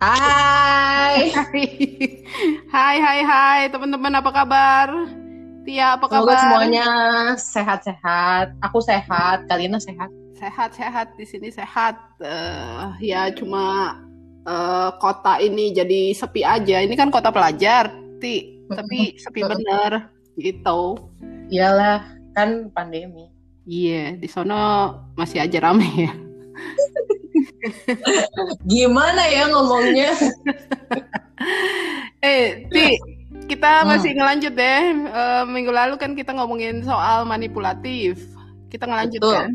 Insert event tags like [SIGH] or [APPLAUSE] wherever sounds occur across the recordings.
Hai. [LAUGHS] Hai hai hai teman-teman apa kabar? Tia apa Semoga kabar? semuanya sehat-sehat. Aku sehat, Kalina sehat. Sehat sehat di sini sehat. Eh, ya cuma eh, kota ini jadi sepi aja. Ini kan kota pelajar, Ti. Tapi sepi bener gitu. Iyalah, kan pandemi. Iya, di sono masih aja rame ya. [LAUGHS] Gimana ya ngomongnya? [LAUGHS] Eh, Ti, kita Hmm. masih ngelanjut deh. Eh, minggu lalu kan kita ngomongin soal manipulatif. Kita ngelanjut Betul. kan?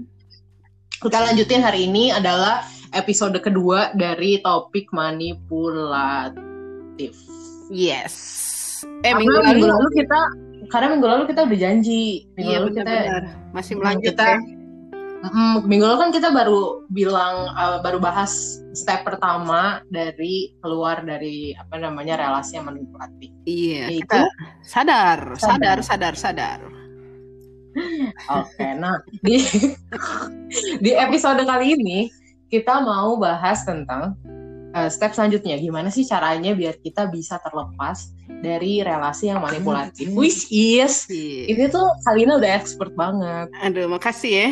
Kita lanjutin hari ini adalah episode kedua dari topik manipulatif. Yes. Eh, Karena minggu minggu, lalu lalu kita karena minggu lalu kita udah janji. Minggu Iya lalu kita masih Hmm, melanjut kita- ya. Mm, minggu lalu kan kita baru bilang uh, baru bahas step pertama dari keluar dari apa namanya relasi yang manipulatif. Iya, Yaitu- kita sadar, sadar, Sadar. sadar, sadar. Oke, nah di [LAUGHS] di episode kali ini kita mau bahas tentang uh, step selanjutnya. Gimana sih caranya biar kita bisa terlepas dari relasi yang manipulatif? Hmm. Which is Iya. ini tuh Kalina udah expert banget. Aduh, makasih ya.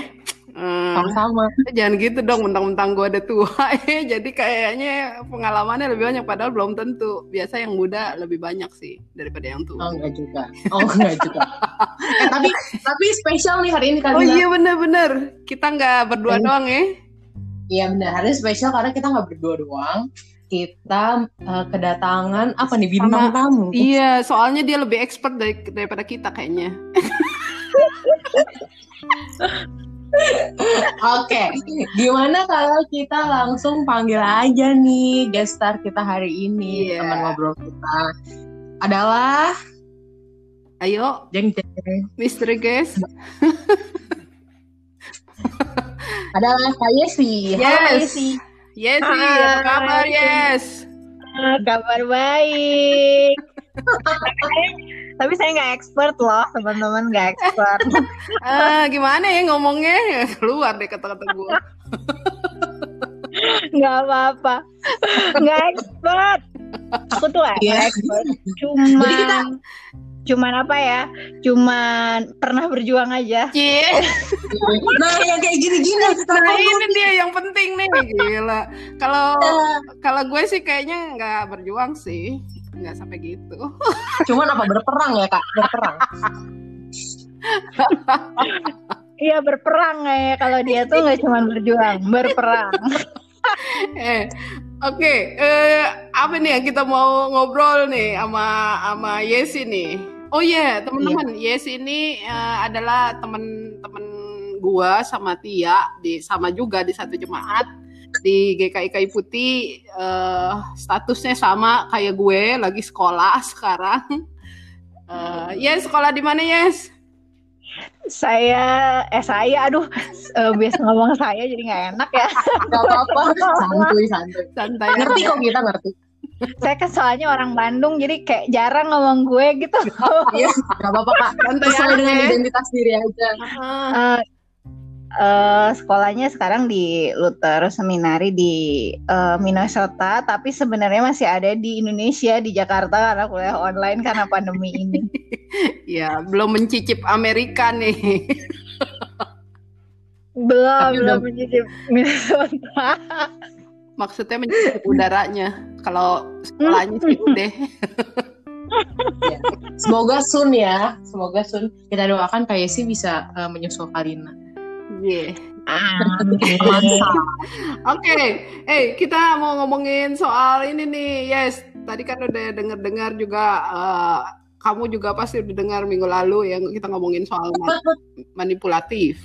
Eh, Sama-sama. jangan gitu dong, mentang-mentang gue ada tua ya. [LAUGHS] Jadi kayaknya pengalamannya lebih banyak, padahal belum tentu. Biasa yang muda lebih banyak sih daripada yang tua. Oh enggak juga. Oh enggak juga. [LAUGHS] eh, tapi tapi spesial nih hari ini Kalina. Oh iya bener-bener, kita nggak berdua Hmm. doang ya. Iya benar, hari ini spesial karena kita nggak berdua doang. Kita uh, kedatangan apa nih bintang tamu. Iya, soalnya dia lebih expert dari, daripada kita kayaknya. [LAUGHS] Oke, gimana kalau kita langsung panggil aja nih guest star kita hari ini Iya. teman ngobrol kita adalah Ayo, jeng jeng misteri guys. [LAUGHS] adalah Kak Yesi. Halo, Kak Yes. Yesi. Yes, apa kabar? Yes. Kabar baik. [LAUGHS] Tapi saya nggak expert loh, teman-teman nggak expert. Ah, [LAUGHS] gimana ya ngomongnya? Keluar deh kata-kata gue. Nggak apa-apa. Nggak expert. Aku tuh nggak Iya. expert. Jadi kita- cuman apa ya? Cuman pernah berjuang aja. Cie. Nah, yang kayak gini-gini Nah, ini dia yang penting nih. Gila. Kalau Eh, kalau gue sih kayaknya nggak berjuang sih. Nggak sampai gitu. Cuman apa berperang ya kak? Berperang. Iya berperang ya. Kalau dia tuh nggak cuman berjuang, berperang. eh, oke. Eh, apa nih yang kita mau ngobrol nih sama sama Yesi nih? Oh iya, teman-teman, Yesi ini eh, adalah teman-teman gua sama Tia di sama juga di satu jemaat di GKI Putih eh, statusnya sama kayak gue lagi sekolah [LAUGHS] sekarang. Eh, yes, sekolah di mana, Yes? Saya, eh saya, aduh, eh, biasa ngomong saya jadi nggak enak ya. [LAUGHS] Gak apa-apa. Santuy santuy. Santai. Ngerti kok kita ngerti. Saya kan soalnya orang Bandung, jadi kayak jarang ngomong gue gitu. Iya, gak apa-apa kak. Santai Sesuai dengan identitas diri aja. Ah, Eh, eh, sekolahnya sekarang di Luther Seminari di eh, Minnesota, tapi sebenarnya masih ada di Indonesia di Jakarta karena kuliah online karena pandemi ini. [LAUGHS] ya, belum mencicip Amerika nih. [LAUGHS] belum Tapi belum mencicip Minnesota. [LAUGHS] Maksudnya mencicip udaranya. Kalau sekolahnya sih udah. Semoga soon ya. Semoga soon. Kita doakan Kak Yesi bisa uh, menyusul Karina. Iya. [LAUGHS] Masa. Oke, eh kita mau ngomongin soal ini nih, yes. Tadi kan udah denger-dengar juga, eh, kamu juga pasti udah dengar minggu lalu yang kita ngomongin soal ma- manipulatif.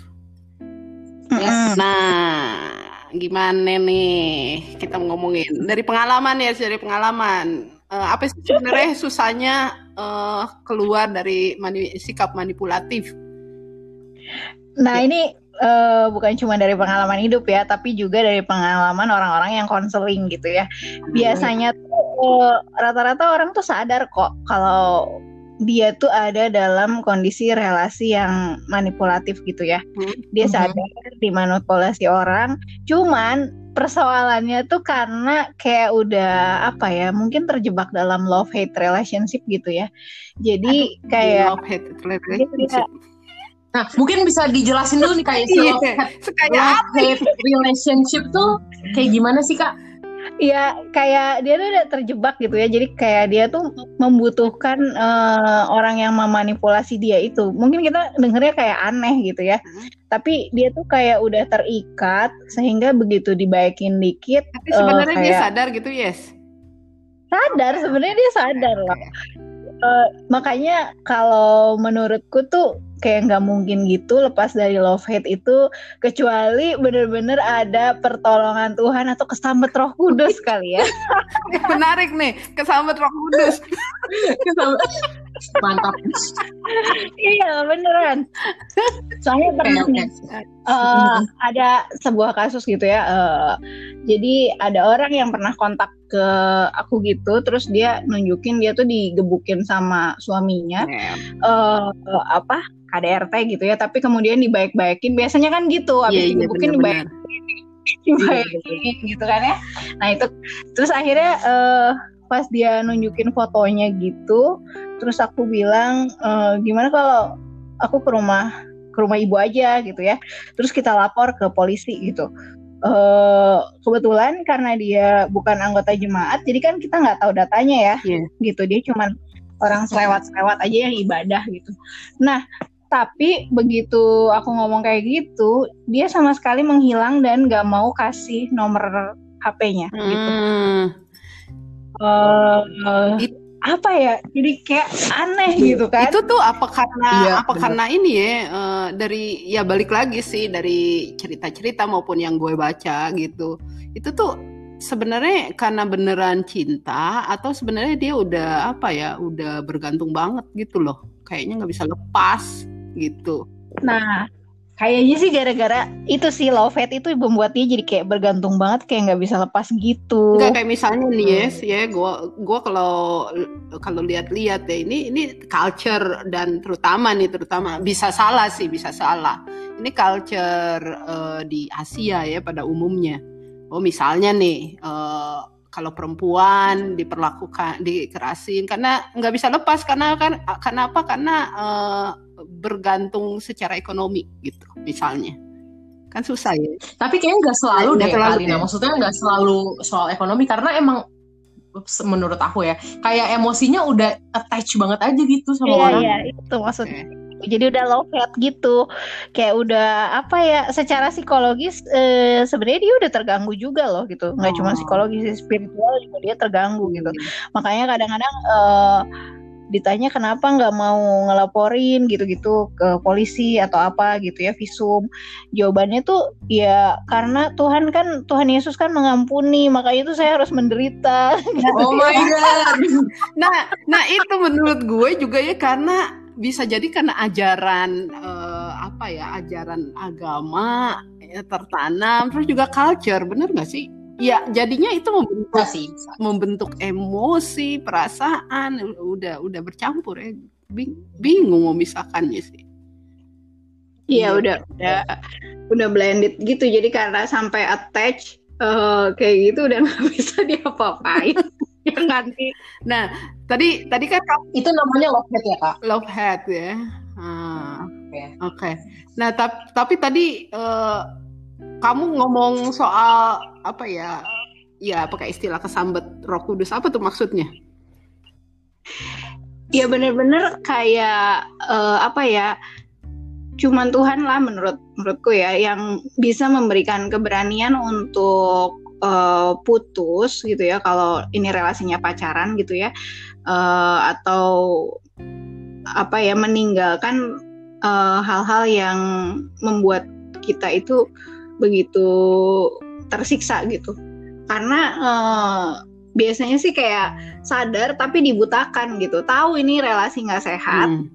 Yes. Nah, gimana nih kita ngomongin dari pengalaman ya, dari pengalaman. Eh, apa sih sebenarnya susahnya eh, keluar dari mani- sikap manipulatif? Nah ini eh, bukan cuma dari pengalaman hidup ya, tapi juga dari pengalaman orang-orang yang konseling gitu ya. Biasanya tuh eh, rata-rata orang tuh sadar kok kalau dia tuh ada dalam kondisi relasi yang manipulatif gitu ya. Dia Mhm. sadar dimanipulasi orang, cuman persoalannya tuh karena kayak udah apa ya mungkin terjebak dalam love hate relationship gitu ya jadi Aduh, kayak love hate relationship. Nah, mungkin bisa dijelasin dulu nih kayak Iya, kayak love hate relationship tuh kayak gimana sih kak? ya kayak dia tuh udah terjebak gitu ya jadi kayak dia tuh membutuhkan eh, orang yang memanipulasi dia itu mungkin kita dengernya kayak aneh gitu ya Hmm. tapi dia tuh kayak udah terikat sehingga begitu dibaikin dikit Tapi sebenarnya dia kayak- sadar gitu, yes. sadar sebenarnya dia sadar loh Eh, makanya kalau menurutku tuh kayak nggak mungkin gitu lepas dari love hate itu kecuali bener-bener ada pertolongan Tuhan atau kesambet Roh Kudus kali ya. [LAUGHS] Menarik nih, kesambet Roh Kudus. [LAUGHS] Mantap. iya beneran. Soalnya pernah Oke, nih oke. eh, ada sebuah kasus gitu ya. eh, jadi ada orang yang pernah kontak ke aku gitu, terus dia nunjukin dia tuh digebukin sama suaminya. eh apa KDRT gitu ya tapi kemudian dibaik-baikin biasanya kan gitu habis Iya, iya, digebukin benar-benar. dibaik dibaikin gitu kan ya nah itu terus akhirnya eh, pas dia nunjukin fotonya gitu terus aku bilang eh, gimana kalau aku ke rumah ke rumah ibu aja gitu ya. Terus kita lapor ke polisi gitu. Eh kebetulan karena dia bukan anggota jemaat jadi kan kita nggak tahu datanya ya. Iya. gitu dia cuman orang selewat-selewat aja yang ibadah gitu. Nah tapi begitu aku ngomong kayak gitu dia sama sekali menghilang dan nggak mau kasih nomor HP-nya gitu. Hmm. Eh, It- apa ya jadi kayak aneh gitu kan Itu tuh apa karena Iya, apa benar. karena ini ya eh, dari ya balik lagi sih dari cerita-cerita maupun yang gue baca gitu. Itu tuh sebenarnya karena beneran cinta atau sebenarnya dia udah apa ya udah bergantung banget gitu loh. Kayaknya nggak bisa lepas gitu. Nah, kayaknya sih gara-gara itu sih love hate itu membuat dia jadi kayak bergantung banget kayak nggak bisa lepas gitu. Enggak kayak misalnya nih yes ya gua gua kalau kalau lihat-lihat ya ini ini culture dan terutama nih terutama bisa salah sih bisa salah. Ini culture eh, di Asia ya pada umumnya. Oh misalnya nih eh, kalau perempuan diperlakukan dikerasin karena nggak bisa lepas karena kan karena apa karena eh, bergantung secara ekonomi gitu misalnya kan susah ya Tapi kayaknya nggak selalu Nggak deh selalu Kalina. ya. Maksudnya nggak selalu soal ekonomi karena emang menurut aku ya kayak emosinya udah attach banget aja gitu sama Iya, orang. iya, itu maksudnya. Jadi udah love hate gitu. Kayak udah apa ya, secara psikologis eh, sebenarnya dia udah terganggu juga loh gitu. Nggak cuma Oh. psikologis, sih, spiritual juga dia terganggu gitu. Makanya kadang-kadang eh, ditanya kenapa nggak mau ngelaporin gitu-gitu ke polisi atau apa gitu ya visum jawabannya tuh ya karena Tuhan kan Tuhan Yesus kan mengampuni makanya itu saya harus menderita [LAUGHS] Oh my god. Nah, nah itu menurut gue juga ya karena bisa jadi karena ajaran eh, apa ya ajaran agama ya, tertanam terus juga culture bener gak sih? Ya jadinya itu membentuk Bisa sih. bisa. membentuk emosi perasaan udah udah bercampur ya Bing- bingung mau misalkannya sih. Iya udah udah udah blended gitu jadi karena sampai attach eh, kayak gitu udah [LAUGHS] nggak bisa diapa-apain ya nanti Nah tadi tadi kan kamu Itu namanya love hate ya kak. love hate ya. Ah, Oke. Oke. Nah tapi tapi tadi eh, kamu ngomong soal apa ya? Ya pakai istilah kesambet Roh Kudus apa tuh maksudnya? ya bener-bener kayak eh, apa ya cuman Tuhan lah menurut menurutku ya yang bisa memberikan keberanian untuk eh, putus gitu ya kalau ini relasinya pacaran gitu ya Eh, atau apa ya meninggalkan hal-hal yang membuat kita itu begitu tersiksa gitu karena eh, biasanya sih kayak sadar tapi dibutakan gitu tahu ini relasi nggak sehat Hmm.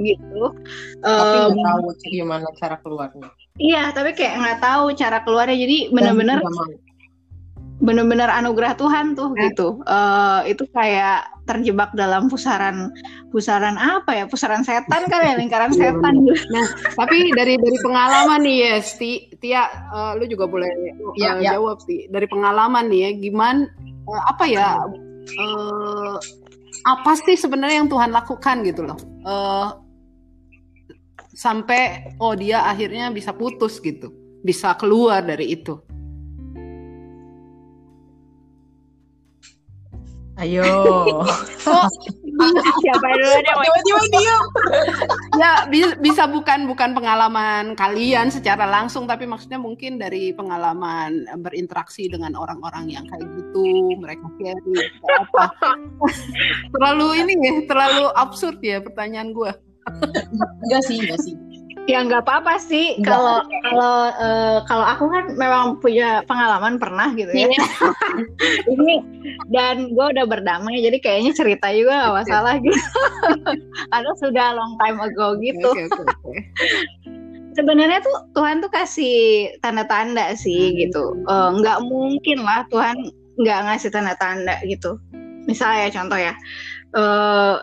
gitu Tapi nggak tahu gimana cara keluarnya. iya tapi kayak nggak tahu cara keluarnya jadi bener-bener mau. bener-bener anugerah Tuhan tuh gitu. Uh, itu kayak terjebak dalam pusaran pusaran apa ya? Pusaran setan kan ya lingkaran [LAUGHS] Iya, setan. Nah, tapi dari dari pengalaman nih ya, Sti, Tia, uh, lu juga boleh uh, Iya, iya. jawab Sti. Dari pengalaman nih ya, gimana uh, apa ya? uh, apa sih sebenarnya yang Tuhan lakukan gitu loh? Uh, sampai oh dia akhirnya bisa putus gitu, bisa keluar dari itu. Ayo. Oh, Siapa dulu deh? Wak? Tiba-tiba diam. ya bi- bisa bukan bukan pengalaman kalian secara langsung tapi maksudnya mungkin dari pengalaman berinteraksi dengan orang-orang yang kayak gitu mereka carry apa terlalu ini ya terlalu absurd ya pertanyaan gue Enggak sih, enggak sih. Ya nggak apa-apa sih. Kalau kalau eh, kalau aku kan memang punya pengalaman pernah gitu ya. [LAUGHS] Ini dan gue udah berdamai, jadi kayaknya cerita juga nggak masalah gitu. [LAUGHS] Karena sudah long time ago gitu. Sebenarnya tuh Tuhan tuh kasih tanda-tanda sih Hmm. gitu. Eh, Nggak mungkin lah Tuhan nggak ngasih tanda-tanda gitu. Misalnya contoh ya. eh,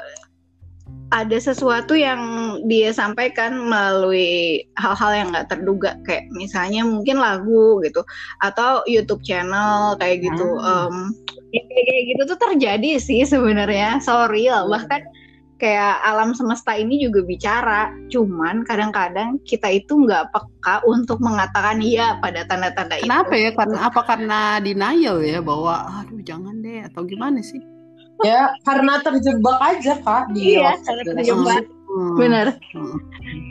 ada sesuatu yang dia sampaikan melalui hal-hal yang nggak terduga kayak misalnya mungkin lagu gitu atau YouTube channel kayak gitu. Hmm. Ya kayak kayak gitu tuh terjadi sih sebenarnya so real bahkan kayak alam semesta ini juga bicara cuman kadang-kadang kita itu nggak peka untuk mengatakan iya pada tanda-tanda itu. kenapa ya? Karena apa? Karena denial ya bahwa aduh jangan deh atau gimana sih Ya, karena terjebak aja, Kak. Di Iya, karena terjebak. Hmm. bener Hmm.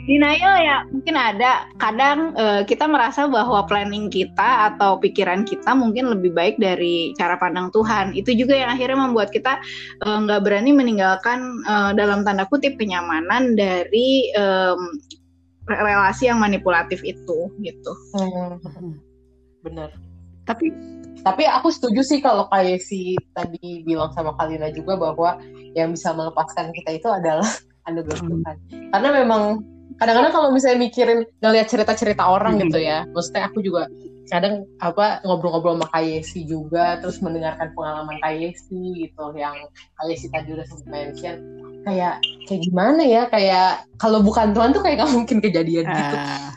Denial ya mungkin ada. Kadang eh, kita merasa bahwa planning kita atau pikiran kita mungkin lebih baik dari cara pandang Tuhan. Itu juga yang akhirnya membuat kita eh, nggak berani meninggalkan eh, dalam tanda kutip kenyamanan dari re- relasi yang manipulatif itu gitu. Hmm, Hmm. bener. Tapi Tapi aku setuju sih kalau kayak si tadi bilang sama Kalina juga bahwa yang bisa melepaskan kita itu adalah [LAUGHS] anugerah Hmm. Tuhan. Karena memang kadang-kadang kalau misalnya mikirin ngeliat cerita-cerita orang Hmm. gitu ya, maksudnya aku juga kadang apa ngobrol-ngobrol sama Kak Yesi juga, terus mendengarkan pengalaman Kak Yesi gitu, yang Kak Yesi tadi udah sempat mention, kayak kayak gimana ya, kayak kalau bukan Tuhan tuh kayak nggak mungkin kejadian gitu. ah,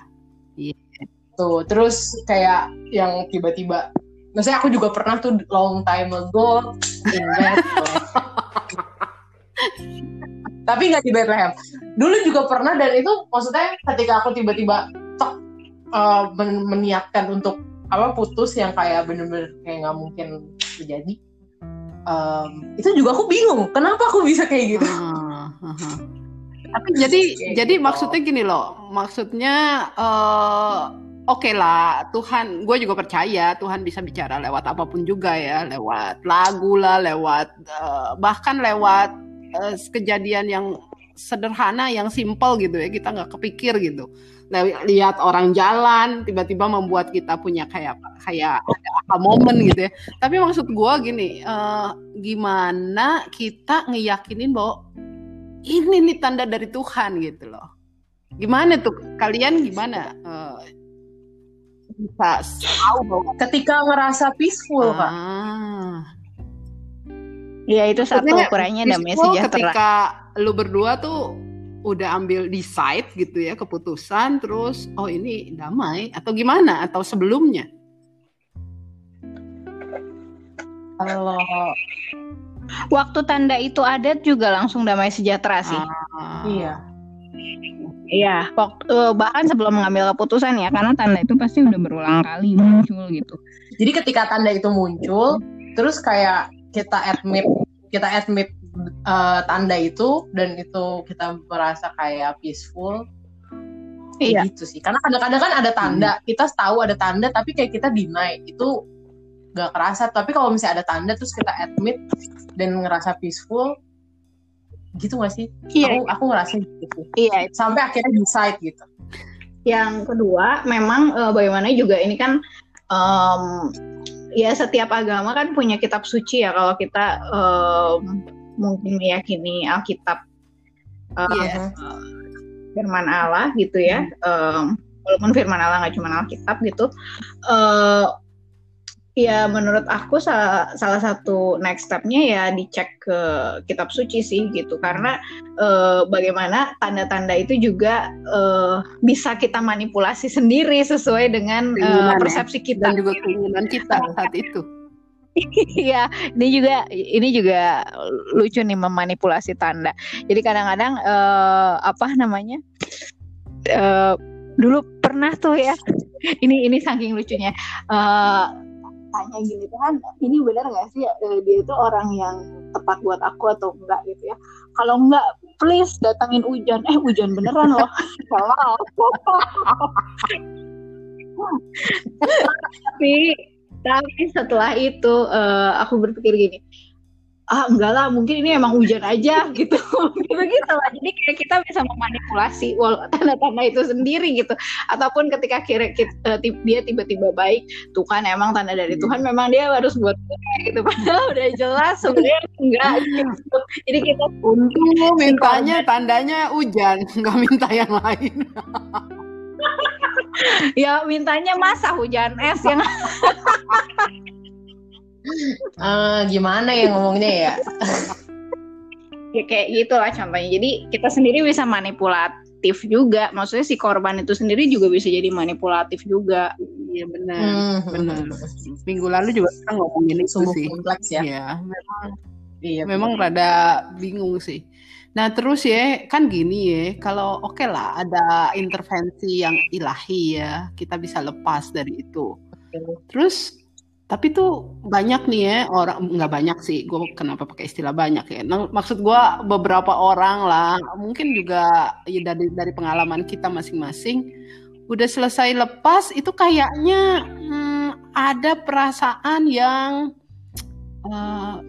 Tuh, terus kayak yang tiba-tiba Maksudnya aku juga pernah tuh long time ago in. [LAUGHS] Tapi nggak di Bethlehem. Dulu juga pernah dan itu maksudnya ketika aku tiba-tiba tek, eh, men- meniatkan untuk apa putus yang kayak bener-bener kayak nggak mungkin terjadi. em, itu juga aku bingung kenapa aku bisa kayak gitu. Ah, ah, ah. [LAUGHS] Tapi jadi jadi gitu. maksudnya gini loh, maksudnya eh, oke lah Tuhan, gue juga percaya Tuhan bisa bicara lewat apa pun juga ya, lewat lagu lah, lewat eh, bahkan lewat eh, kejadian yang sederhana, yang simple gitu ya, kita nggak kepikir gitu. Li- Lihat orang jalan, tiba-tiba membuat kita punya kayak kayak ada aha moment gitu ya. Tapi maksud gue gini, eh, gimana kita ngeyakinin bahwa ini nih tanda dari Tuhan gitu loh. Gimana tuh kalian gimana eh, bisa tahu bahwa Ketika ngerasa peaceful kak. ah, Ya itu satu ukurannya damai sejahtera. ketika lu berdua tuh udah ambil decide gitu ya keputusan terus oh ini damai atau gimana atau sebelumnya Kalau Waktu tanda itu ada juga langsung damai sejahtera sih. Ah, iya. Iya, waktu eh, bahkan sebelum mengambil keputusan ya, karena tanda itu pasti udah berulang kali muncul gitu. Jadi ketika tanda itu muncul, terus kayak kita admit kita admit eh, tanda itu dan itu kita merasa kayak peaceful. Iya. Kayak gitu sih. Karena kadang-kadang kan ada tanda, kita tahu ada tanda tapi kayak kita deny. Itu gak kerasa. Tapi kalau misalnya ada tanda terus kita admit dan ngerasa peaceful, gitu gak sih? Iya, Aku, aku ngerasa gitu sih. iya. Sampai akhirnya decide gitu. Yang kedua, memang eh, bagaimana juga ini kan em, ya setiap agama kan punya kitab suci ya. Kalau kita em, mungkin meyakini Alkitab eh, Iya. firman Allah gitu ya. Em, walaupun firman Allah nggak cuma Alkitab gitu. eh, ya menurut aku salah, salah satu next stepnya ya dicek ke kitab suci sih gitu karena uh, bagaimana tanda-tanda itu juga uh, bisa kita manipulasi sendiri sesuai dengan uh, persepsi kita dan juga keinginan kita saat itu. [LAUGHS] Iya, ini juga ini juga lucu nih memanipulasi tanda. Jadi kadang-kadang uh, apa namanya? Uh, dulu pernah tuh ya. [LAUGHS] Ini ini saking lucunya. Tanya gini kan ini benar nggak sih uh, dia itu orang yang tepat buat aku atau enggak? Gitu ya. Kalau enggak please datangin hujan eh hujan beneran loh. [LAUGHS] [LAUGHS] Tapi tapi setelah itu uh, aku berpikir gini ah enggak lah mungkin ini emang hujan aja [LAUGHS] gitu. Gitu gitu lah jadi kayak kita bisa memanipulasi tanda-tanda itu sendiri gitu. Ataupun ketika kira kita, eh, dia tiba-tiba baik tuh kan emang tanda dari Tuhan memang dia harus buat gitu. Padahal udah jelas sebenarnya enggak [LAUGHS] gitu. jadi kita untung mintanya tandanya hujan nggak minta yang lain. [LAUGHS] Ya mintanya masa hujan es yang uh, gimana ya ngomongnya ya? ya kayak gitulah contohnya. Jadi kita sendiri bisa manipulatif juga. Maksudnya si korban itu sendiri juga bisa jadi manipulatif juga. Iya benar, hmm, benar. Minggu lalu juga kita ngomongin itu Sungguh sih. kompleks ya. Iya, memang. Iya, memang rada bingung sih. Nah terus ya kan gini ya, kalau oke okay lah ada intervensi yang ilahi ya, kita bisa lepas dari itu. Terus tapi tuh banyak nih ya orang nggak banyak sih, gue kenapa pakai istilah banyak ya? Nah, maksud gue beberapa orang lah, mungkin juga ya dari dari pengalaman kita masing-masing, udah selesai lepas itu kayaknya hmm, ada perasaan yang uh,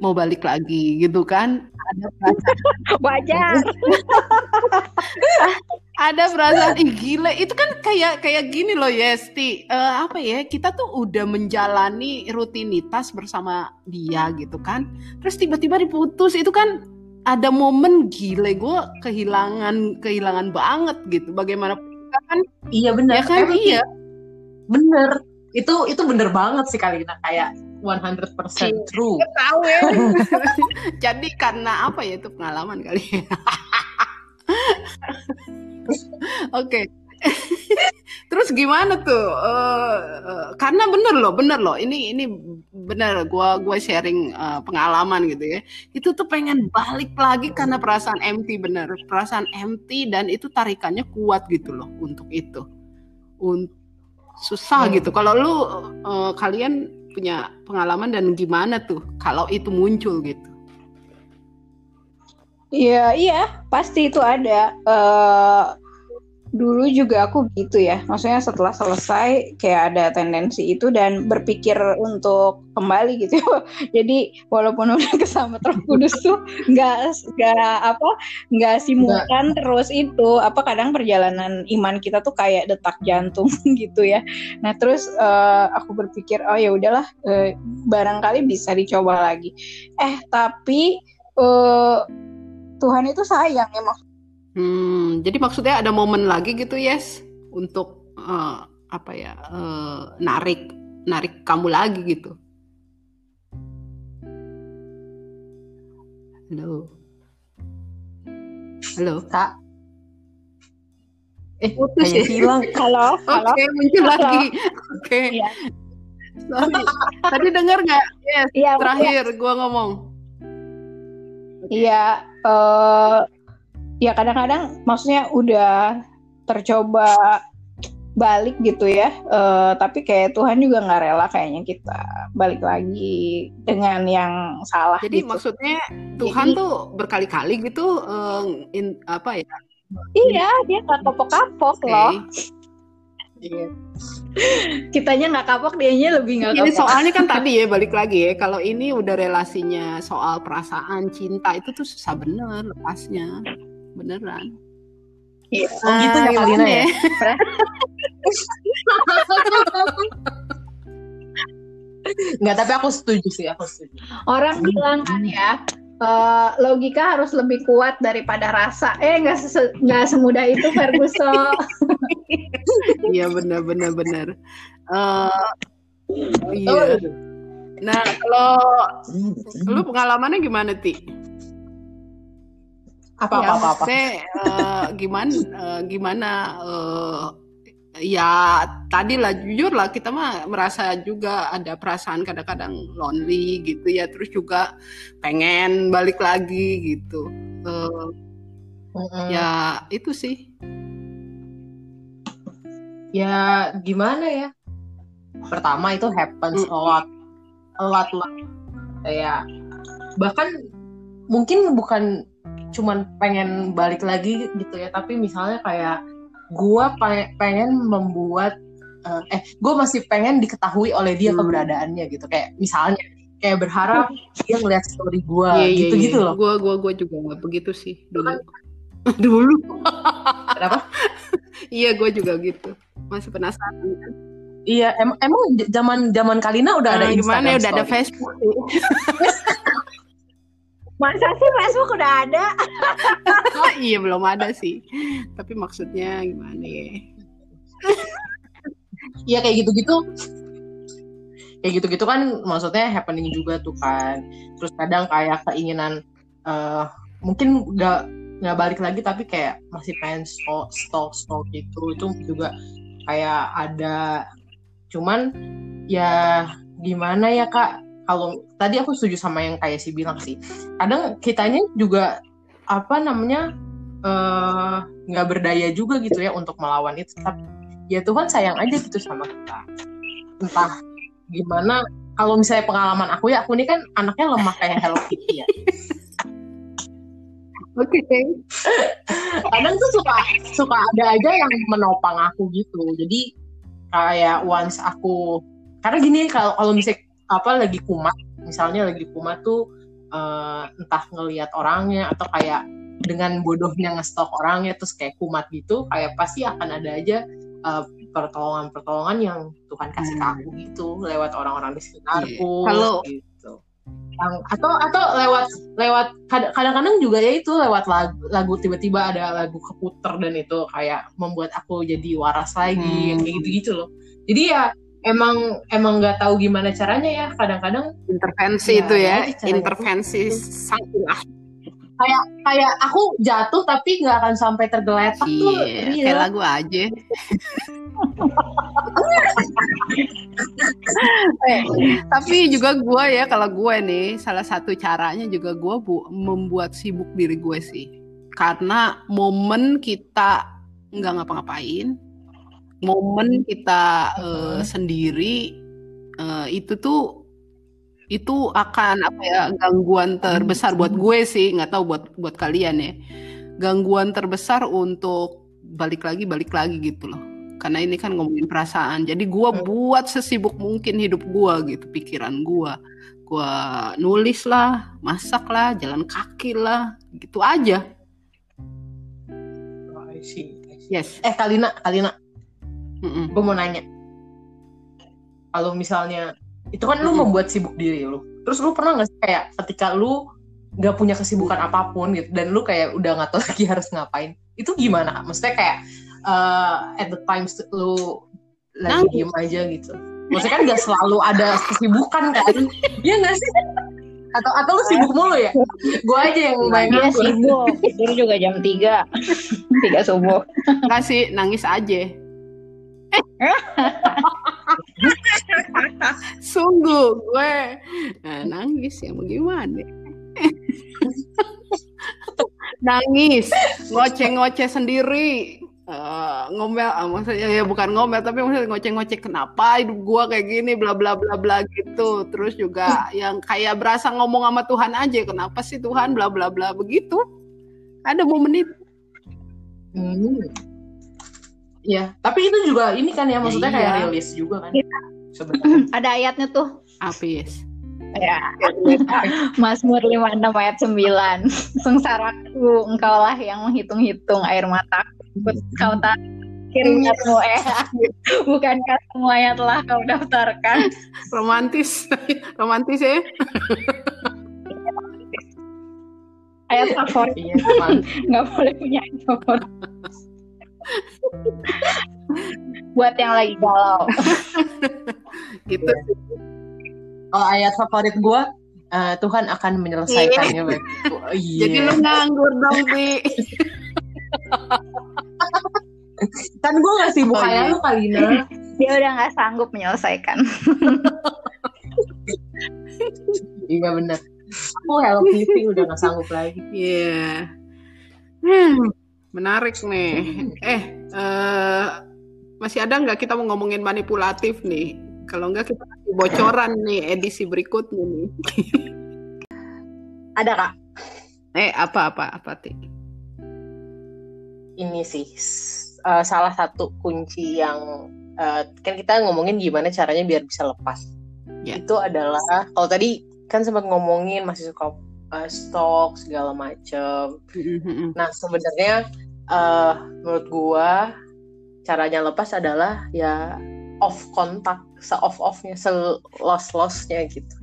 mau balik lagi gitu kan? Ada perasaan [LAUGHS] wajar. [LAUGHS] ada perasaan ih gila. Itu kan kayak kayak gini loh Yesti. Uh, apa ya kita tuh udah menjalani rutinitas bersama dia gitu kan. Terus tiba-tiba diputus. Itu kan ada momen gile gue kehilangan kehilangan banget gitu. Bagaimana kan. Iya benar. Ya kan? Emang iya. Bener itu itu bener banget sih kali ini kayak 100% true. Tahu ya. [LAUGHS] [LAUGHS] Jadi karena apa ya itu pengalaman kali. [LAUGHS] Oke. [LAUGHS] Terus gimana tuh? Uh, uh, karena bener loh, bener loh. Ini ini bener. Gua gua sharing uh, pengalaman gitu ya. Itu tuh pengen balik lagi karena perasaan empty bener. Perasaan empty dan itu tarikannya kuat gitu loh untuk itu. Untuk susah hmm. gitu. Kalau lu uh, kalian punya pengalaman dan gimana tuh kalau itu muncul gitu? Iya, iya, pasti itu ada. Uh, dulu juga aku gitu ya. Maksudnya setelah selesai kayak ada tendensi itu dan berpikir untuk kembali gitu. [LAUGHS] Jadi walaupun udah [LAUGHS] kesama Roh Kudus tuh nggak nggak apa nggak simultan terus itu. Apa kadang perjalanan iman kita tuh kayak detak jantung [LAUGHS] gitu ya. Nah terus uh, aku berpikir oh ya udahlah uh, barangkali bisa dicoba lagi. Eh tapi uh, Tuhan itu sayang ya maksudnya Hmm, jadi maksudnya ada momen lagi gitu, yes, untuk uh, apa ya, uh, narik narik kamu lagi gitu. Halo. Halo. Kak. Eh, putus ya? hilang. Halo. Oke, okay, muncul Halo. lagi. Oke. Okay. Ya. Tadi dengar nggak? Yes. Ya, terakhir ya. gua ngomong. Iya. Uh, ya kadang-kadang maksudnya udah tercoba balik gitu ya uh, tapi kayak Tuhan juga nggak rela kayaknya kita balik lagi dengan yang salah jadi gitu. maksudnya Tuhan jadi, tuh berkali-kali gitu uh, in, apa ya iya dia nggak kapok-kapok okay. loh iya. kitanya nggak kapok dianya lebih nggak kapok soalnya kan tadi ya balik lagi ya kalau ini udah relasinya soal perasaan cinta itu tuh susah bener lepasnya beneran Iya. Oh gitu ya Kalina ya. Enggak, tapi aku setuju sih, aku setuju. Orang bilang kan ya, uh, logika harus lebih kuat daripada rasa. Eh, nggak nggak semudah itu Ferguson. [LAUGHS] Iya benar benar benar. Uh, Iya. Nah, kalau lu pengalamannya gimana, Ti? Apa apa apa, apa. eh, gimana eh, gimana eh, ya tadi lah jujur lah kita mah merasa juga ada perasaan kadang-kadang lonely gitu ya terus juga pengen balik lagi gitu. Eh, Mm-mm. ya itu sih. Ya gimana ya? Pertama itu happens a lot a lot lah. Kayak bahkan mungkin bukan cuman pengen balik lagi gitu ya tapi misalnya kayak gua pe- pengen membuat eh, eh gue masih pengen diketahui oleh dia Hmm. keberadaannya gitu kayak misalnya kayak berharap dia ngeliat story gua Iya, iya, gitu gitu iya. loh Gua gua gua juga nggak begitu sih dulu. [LAUGHS] dulu. kenapa Iya, gua juga gitu. Masih penasaran. kan? iya em- emang zaman zaman Kalina udah ada Nah, gimana ya Instagram udah ada story? Facebook sih. [LAUGHS] Masa sih Facebook udah ada? [LAUGHS] iya, belum ada sih. Tapi maksudnya gimana ya? Iya [LAUGHS] kayak gitu-gitu kayak gitu-gitu kan maksudnya happening juga tuh kan terus kadang kayak keinginan eh mungkin nggak nggak balik lagi tapi kayak masih pengen stok stok stok gitu itu juga kayak ada cuman ya gimana ya kak kalau tadi aku setuju sama yang kayak si bilang sih. Kadang kitanya juga apa namanya eh, nggak berdaya juga gitu ya untuk melawan itu. Tapi ya Tuhan sayang aja gitu sama kita. Entah gimana kalau misalnya pengalaman aku ya aku ini kan anaknya lemah kayak Hello Kitty ya. Oke. kadang tuh suka suka ada aja yang menopang aku gitu. Jadi kayak once aku karena gini kalau kalau misalnya apa lagi kumat misalnya lagi kumat tuh eh, entah ngelihat orangnya atau kayak dengan bodohnya ngestok orangnya terus kayak kumat gitu kayak pasti akan ada aja eh, pertolongan-pertolongan yang Tuhan kasih ke aku gitu lewat orang-orang di sekitarku Iya. Kalau- gitu Yang- atau atau lewat lewat kad- kadang-kadang juga ya itu lewat lagu, lagu tiba-tiba ada lagu keputer dan itu kayak membuat aku jadi waras lagi Hmm. kayak gitu-gitu loh jadi ya emang emang nggak tahu gimana caranya ya kadang-kadang Intervensi Ya, itu ya, caranya. intervensi sang kayak kayak aku jatuh tapi nggak akan sampai tergeletak tuh Iya, real. kayak lagu aja. Eh, tapi juga gue ya kalau gue nih salah satu caranya juga gue bu membuat sibuk diri gue sih karena momen kita nggak ngapa-ngapain momen kita eh, sendiri eh, itu tuh itu akan apa ya gangguan terbesar buat gue sih nggak tahu buat buat kalian ya. Gangguan terbesar untuk balik lagi balik lagi gitu loh. Karena ini kan ngomongin perasaan. Jadi gue Hmm. buat sesibuk mungkin hidup gue gitu pikiran gue. Gue nulis lah masak lah jalan kaki lah gitu aja. Oh, I see, I see. yes. Eh Kalina Kalina Mm-mm. gue mau nanya. Kalau misalnya itu kan lu Mm-mm. membuat sibuk diri lu. Terus lu pernah nggak sih kayak ketika lu nggak punya kesibukan apa pun gitu dan lu kayak udah nggak tahu [LAUGHS] lagi harus ngapain itu gimana? Maksudnya kayak eh, at the times lu lagi Nangis. diem aja gitu. Maksudnya kan nggak selalu ada kesibukan kan? [LAUGHS] Iya nggak sih? Atau atau lu sibuk mulu ya? Gue aja yang main Dia nganggur. sibuk, tidur juga jam 3 3 [LAUGHS] subuh. Nggak sih nangis aja sungguh gue nangis ya mau gimana? Nangis ngoceh-ngoceh sendiri. Eh, ngomel ah, maksudnya ya bukan ngomel tapi maksudnya ngoceh-ngoceh kenapa hidup gua kayak gini bla bla bla bla gitu. Terus juga yang kayak berasa ngomong sama Tuhan aja kenapa sih Tuhan bla bla bla begitu? Ada momen itu. Hmm. Ya, tapi itu juga ini kan ya maksudnya Ya, kayak iya. rilis juga kan. Iya. Sebenarnya. [LAUGHS] Ada ayatnya tuh. apa yes Ya. Mazmur 56 ayat 9. Sengsaraku, engkaulah yang menghitung-hitung air mataku. Kau tak keringatmu eh [LAUGHS] bukankah semuanya telah kau daftarkan romantis [LAUGHS] romantis ya ayat favorit Iya, nggak boleh punya ayat favorit buat yang lagi galau [LAUGHS] gitu. Oh, ayat favorit gue uh, Tuhan akan menyelesaikannya iya. oh, iya. Jadi lu nganggur dong, Bi. [LAUGHS] kan gue gak sibuk oh, kayak iya. lu kali. Dia udah gak sanggup menyelesaikan. [LAUGHS] iya bener. Aku Hello Kitty udah gak sanggup lagi. Iya. Yeah. Hmm, menarik nih. Eh, uh, masih ada nggak kita mau ngomongin manipulatif nih? Kalau nggak kita kasih bocoran nih edisi berikutnya nih. [LAUGHS] ada kak. Eh apa apa apa ti? Ini sih uh, salah satu kunci yang uh, kan kita ngomongin gimana caranya biar bisa lepas. Yeah. Itu adalah kalau tadi kan sempat ngomongin masih suka uh, stok segala macem. Nah sebenarnya uh, menurut gua caranya lepas adalah ya off kontak se off offnya se loss lossnya gitu.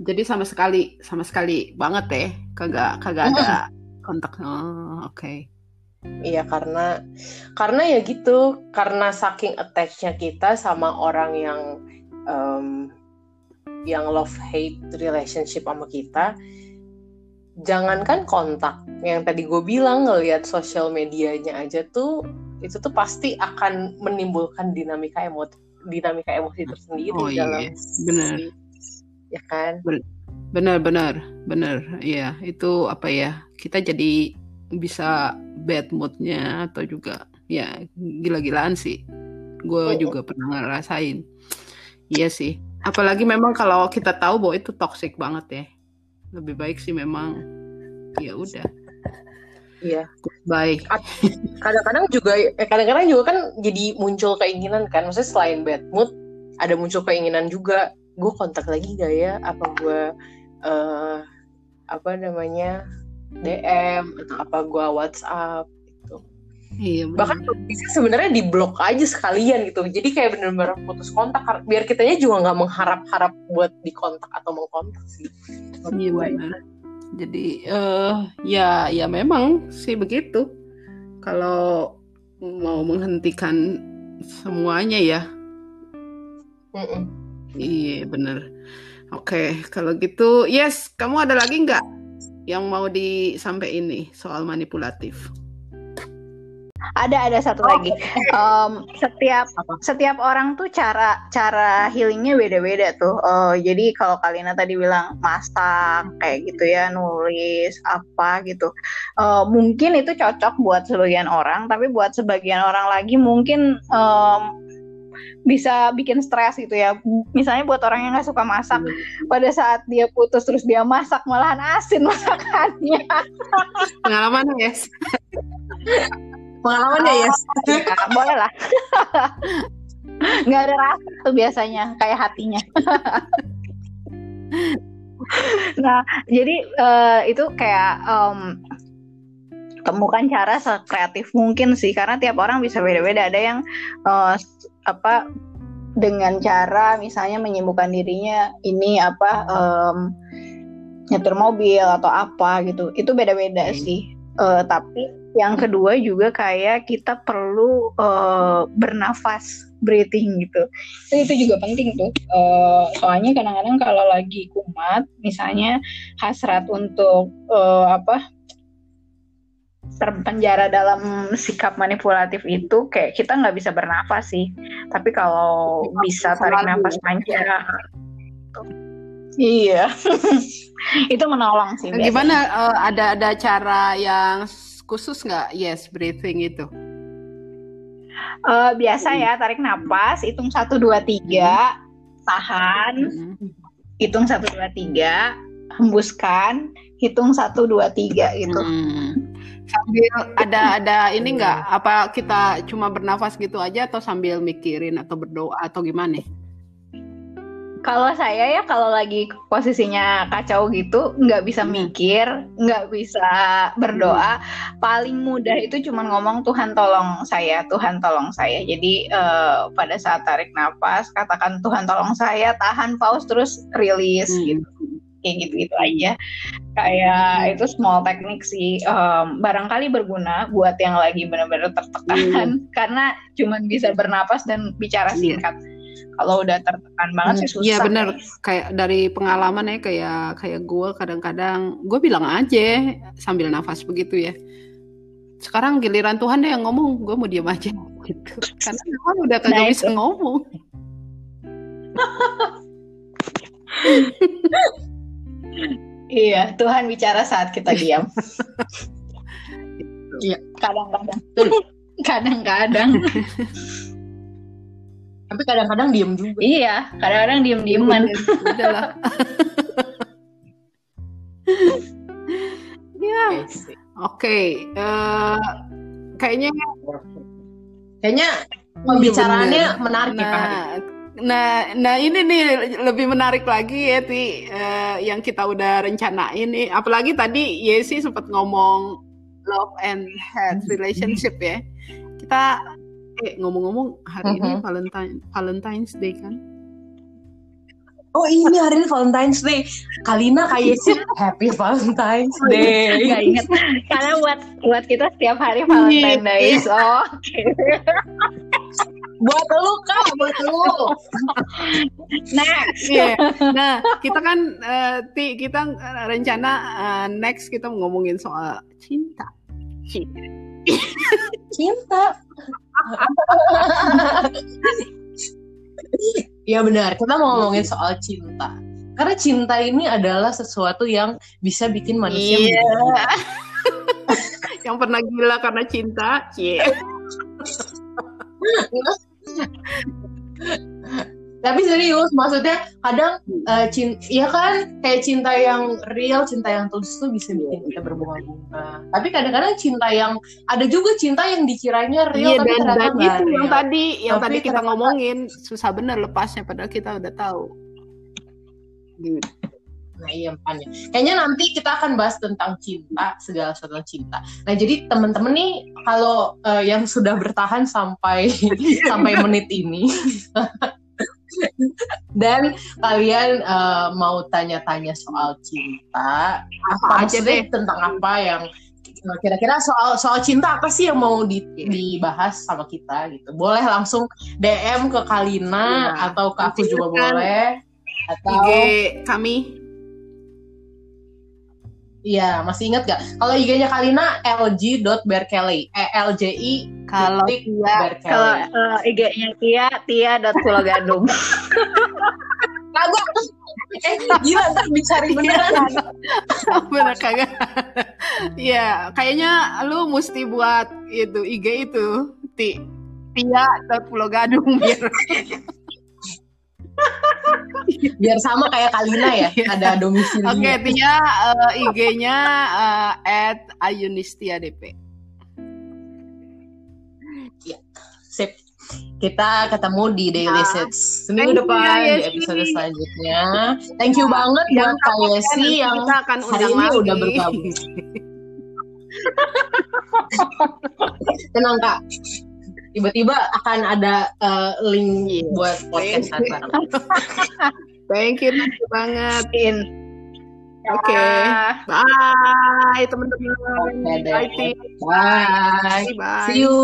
Jadi sama sekali sama sekali banget ya kagak kagak ada kontak. Oh, oke. Okay. Iya karena karena ya gitu karena saking attachnya kita sama orang yang um, yang love hate relationship sama kita jangankan kontak yang tadi gue bilang ngelihat sosial medianya aja tuh itu tuh pasti akan menimbulkan dinamika emosi dinamika emosi tersendiri oh, iya. dalam benar. ya kan? Benar benar benar. Iya itu apa ya kita jadi bisa bad moodnya atau juga ya gila-gilaan sih. Gue oh. juga pernah ngerasain. Iya sih. Apalagi memang kalau kita tahu bahwa itu toxic banget ya lebih baik sih memang ya udah Iya. Baik. Kadang-kadang juga, eh, kadang-kadang juga kan jadi muncul keinginan kan. Maksudnya selain bad mood, ada muncul keinginan juga. Gue kontak lagi gak ya? Apa gue uh, apa namanya DM atau apa gue WhatsApp. Iya. Bener. Bahkan bisa sebenarnya di blok aja sekalian gitu. Jadi kayak bener-bener putus kontak. Biar kitanya juga nggak mengharap-harap buat dikontak atau mengkontak sih. Iya benar jadi uh, ya ya memang sih begitu kalau mau menghentikan semuanya ya mm -mm. iya bener oke kalau gitu yes kamu ada lagi nggak yang mau disampaikan ini soal manipulatif ada ada satu oh, lagi. Um, setiap setiap orang tuh cara cara healingnya beda-beda tuh. Uh, jadi kalau Kalina tadi bilang masak kayak gitu ya, nulis apa gitu. Uh, mungkin itu cocok buat sebagian orang, tapi buat sebagian orang lagi mungkin um, bisa bikin stres gitu ya. Misalnya buat orang yang nggak suka masak, pada saat dia putus terus dia masak malahan asin [LAUGHS] masakannya. Pengalaman guys. Pengalaman ya, Yes? Ya, boleh lah. [LAUGHS] Nggak ada rasa tuh biasanya, kayak hatinya. [LAUGHS] nah, jadi uh, itu kayak um, temukan cara sekreatif mungkin sih, karena tiap orang bisa beda-beda. Ada yang uh, apa dengan cara misalnya menyembuhkan dirinya ini apa um, nyetir mobil atau apa gitu, itu beda-beda sih. Uh, tapi yang kedua juga kayak kita perlu uh, bernafas breathing gitu. Itu itu juga penting tuh. Uh, soalnya kadang-kadang kalau lagi kumat misalnya hasrat untuk uh, apa terpenjara dalam sikap manipulatif itu kayak kita nggak bisa bernafas sih. Tapi kalau bisa tarik nafas panjang iya. [LAUGHS] Itu menolong sih gimana uh, ada ada cara yang khusus nggak yes breathing itu? Uh, biasa ya tarik nafas, hitung satu dua tiga, tahan, hitung satu dua tiga, hembuskan, hitung satu dua tiga gitu. Hmm. Sambil ada ada ini nggak? Apa kita cuma bernafas gitu aja atau sambil mikirin atau berdoa atau gimana? Kalau saya ya kalau lagi posisinya kacau gitu nggak bisa hmm. mikir nggak bisa berdoa paling mudah itu cuma ngomong Tuhan tolong saya Tuhan tolong saya jadi uh, pada saat tarik nafas katakan Tuhan tolong saya tahan pause terus rilis hmm. gitu kayak gitu gitu aja kayak itu small teknik sih um, barangkali berguna buat yang lagi benar-benar tertekan hmm. [LAUGHS] karena cuma bisa bernapas dan bicara iya. singkat Kalau udah tertekan banget sih susah. Iya bener, kayak dari pengalaman ya kayak kayak gue kadang-kadang gue bilang aja sambil nafas begitu ya. Sekarang giliran Tuhan deh yang ngomong, gue mau diam aja [LAUGHS] gitu. Karena Tuhan udah kagak Nah, bisa ngomong. [LAUGHS] Iya, Tuhan bicara saat kita diam. [LAUGHS] Iya. Kadang-kadang. Kadang-kadang. Tapi kadang-kadang diem juga. iya, kadang-kadang diem-dieman. Udah lah. [LAUGHS] ya, Oke, eh, kayaknya Kayaknya pembicaraannya menarik ya Kak. Nah, nah, nah ini nih lebih menarik lagi ya Ti eh, yang kita udah rencanain nih. Apalagi tadi Yesi sempat ngomong love and hate relationship ya. Kita eh ngomong-ngomong hari ini Mhm. Valentine Valentine's Day kan? Oh ini hari ini Valentine's Day. Kalina kayak [LAUGHS] sih Happy Valentine's Day. Gak inget. [LAUGHS] Karena buat buat kita setiap hari Valentine Day. So, oke. [LAUGHS] buat lu kak, buat lu. Nah, Iya. Nah, kita kan eh, Ti kita eh, rencana eh, next kita ngomongin soal cinta. Cinta. Cinta. Iya benar, kita mau ngomongin soal cinta. Karena cinta ini adalah sesuatu yang bisa bikin manusia Iya. menjadi gila. [LAUGHS] Yang pernah gila karena cinta, cie. [LAUGHS] Tapi serius, maksudnya kadang eh, cinta, ya kan kayak cinta yang real, cinta yang tulus tuh bisa bikin kita berbunga-bunga. Tapi kadang-kadang cinta yang ada juga cinta yang dikiranya real Iya tapi dan, ternyata dan itu yang real. tadi yang Tapi tadi kita ternyata- ngomongin susah bener lepasnya padahal kita udah tahu. Gitu. Nah iya makanya. Kayaknya nanti kita akan bahas tentang cinta, segala sesuatu cinta. Nah jadi teman-teman nih kalau eh, yang sudah bertahan sampai [LAUGHS] sampai menit ini [LAUGHS] dan kalian eh, mau tanya-tanya soal cinta, apa aja maksudnya tentang apa yang kira-kira soal soal cinta apa sih yang mau di- dibahas sama kita gitu. Boleh langsung DM ke Kalina Iya. atau ke aku juga Silakan. boleh. Atau IG kami Iya, masih ingat gak? Kalau IG-nya Kalina lg.berkeley. E L J I kalau Tia kalau eh, IG-nya Tia, Tia dot Pulau Gadung. [LAUGHS] Kagak. Eh, gila ntar dicari beneran. bener kagak. [LAUGHS] Iya, kayaknya lu mesti buat itu IG itu Ti Tia dan Pulau Gadung biar [LAUGHS] Biar sama kayak Kalina ya, ada domisili. Oke, Tia eh, IG-nya eh, at Ayunistia DP. Sip. Kita ketemu di Daily Nah, Sets seminggu depan ya, di episode selanjutnya. Thank you banget buat Kak ya, Yesi yang kita akan hari ini lagi. udah bergabung. [LAUGHS] Tenang Kak. Tiba-tiba akan ada eh, link Iya. buat podcast bareng. Thank you, thank you banget. In. Oke. Ah. Bye teman-teman. Deh. Bye. Bye. Bye. See you.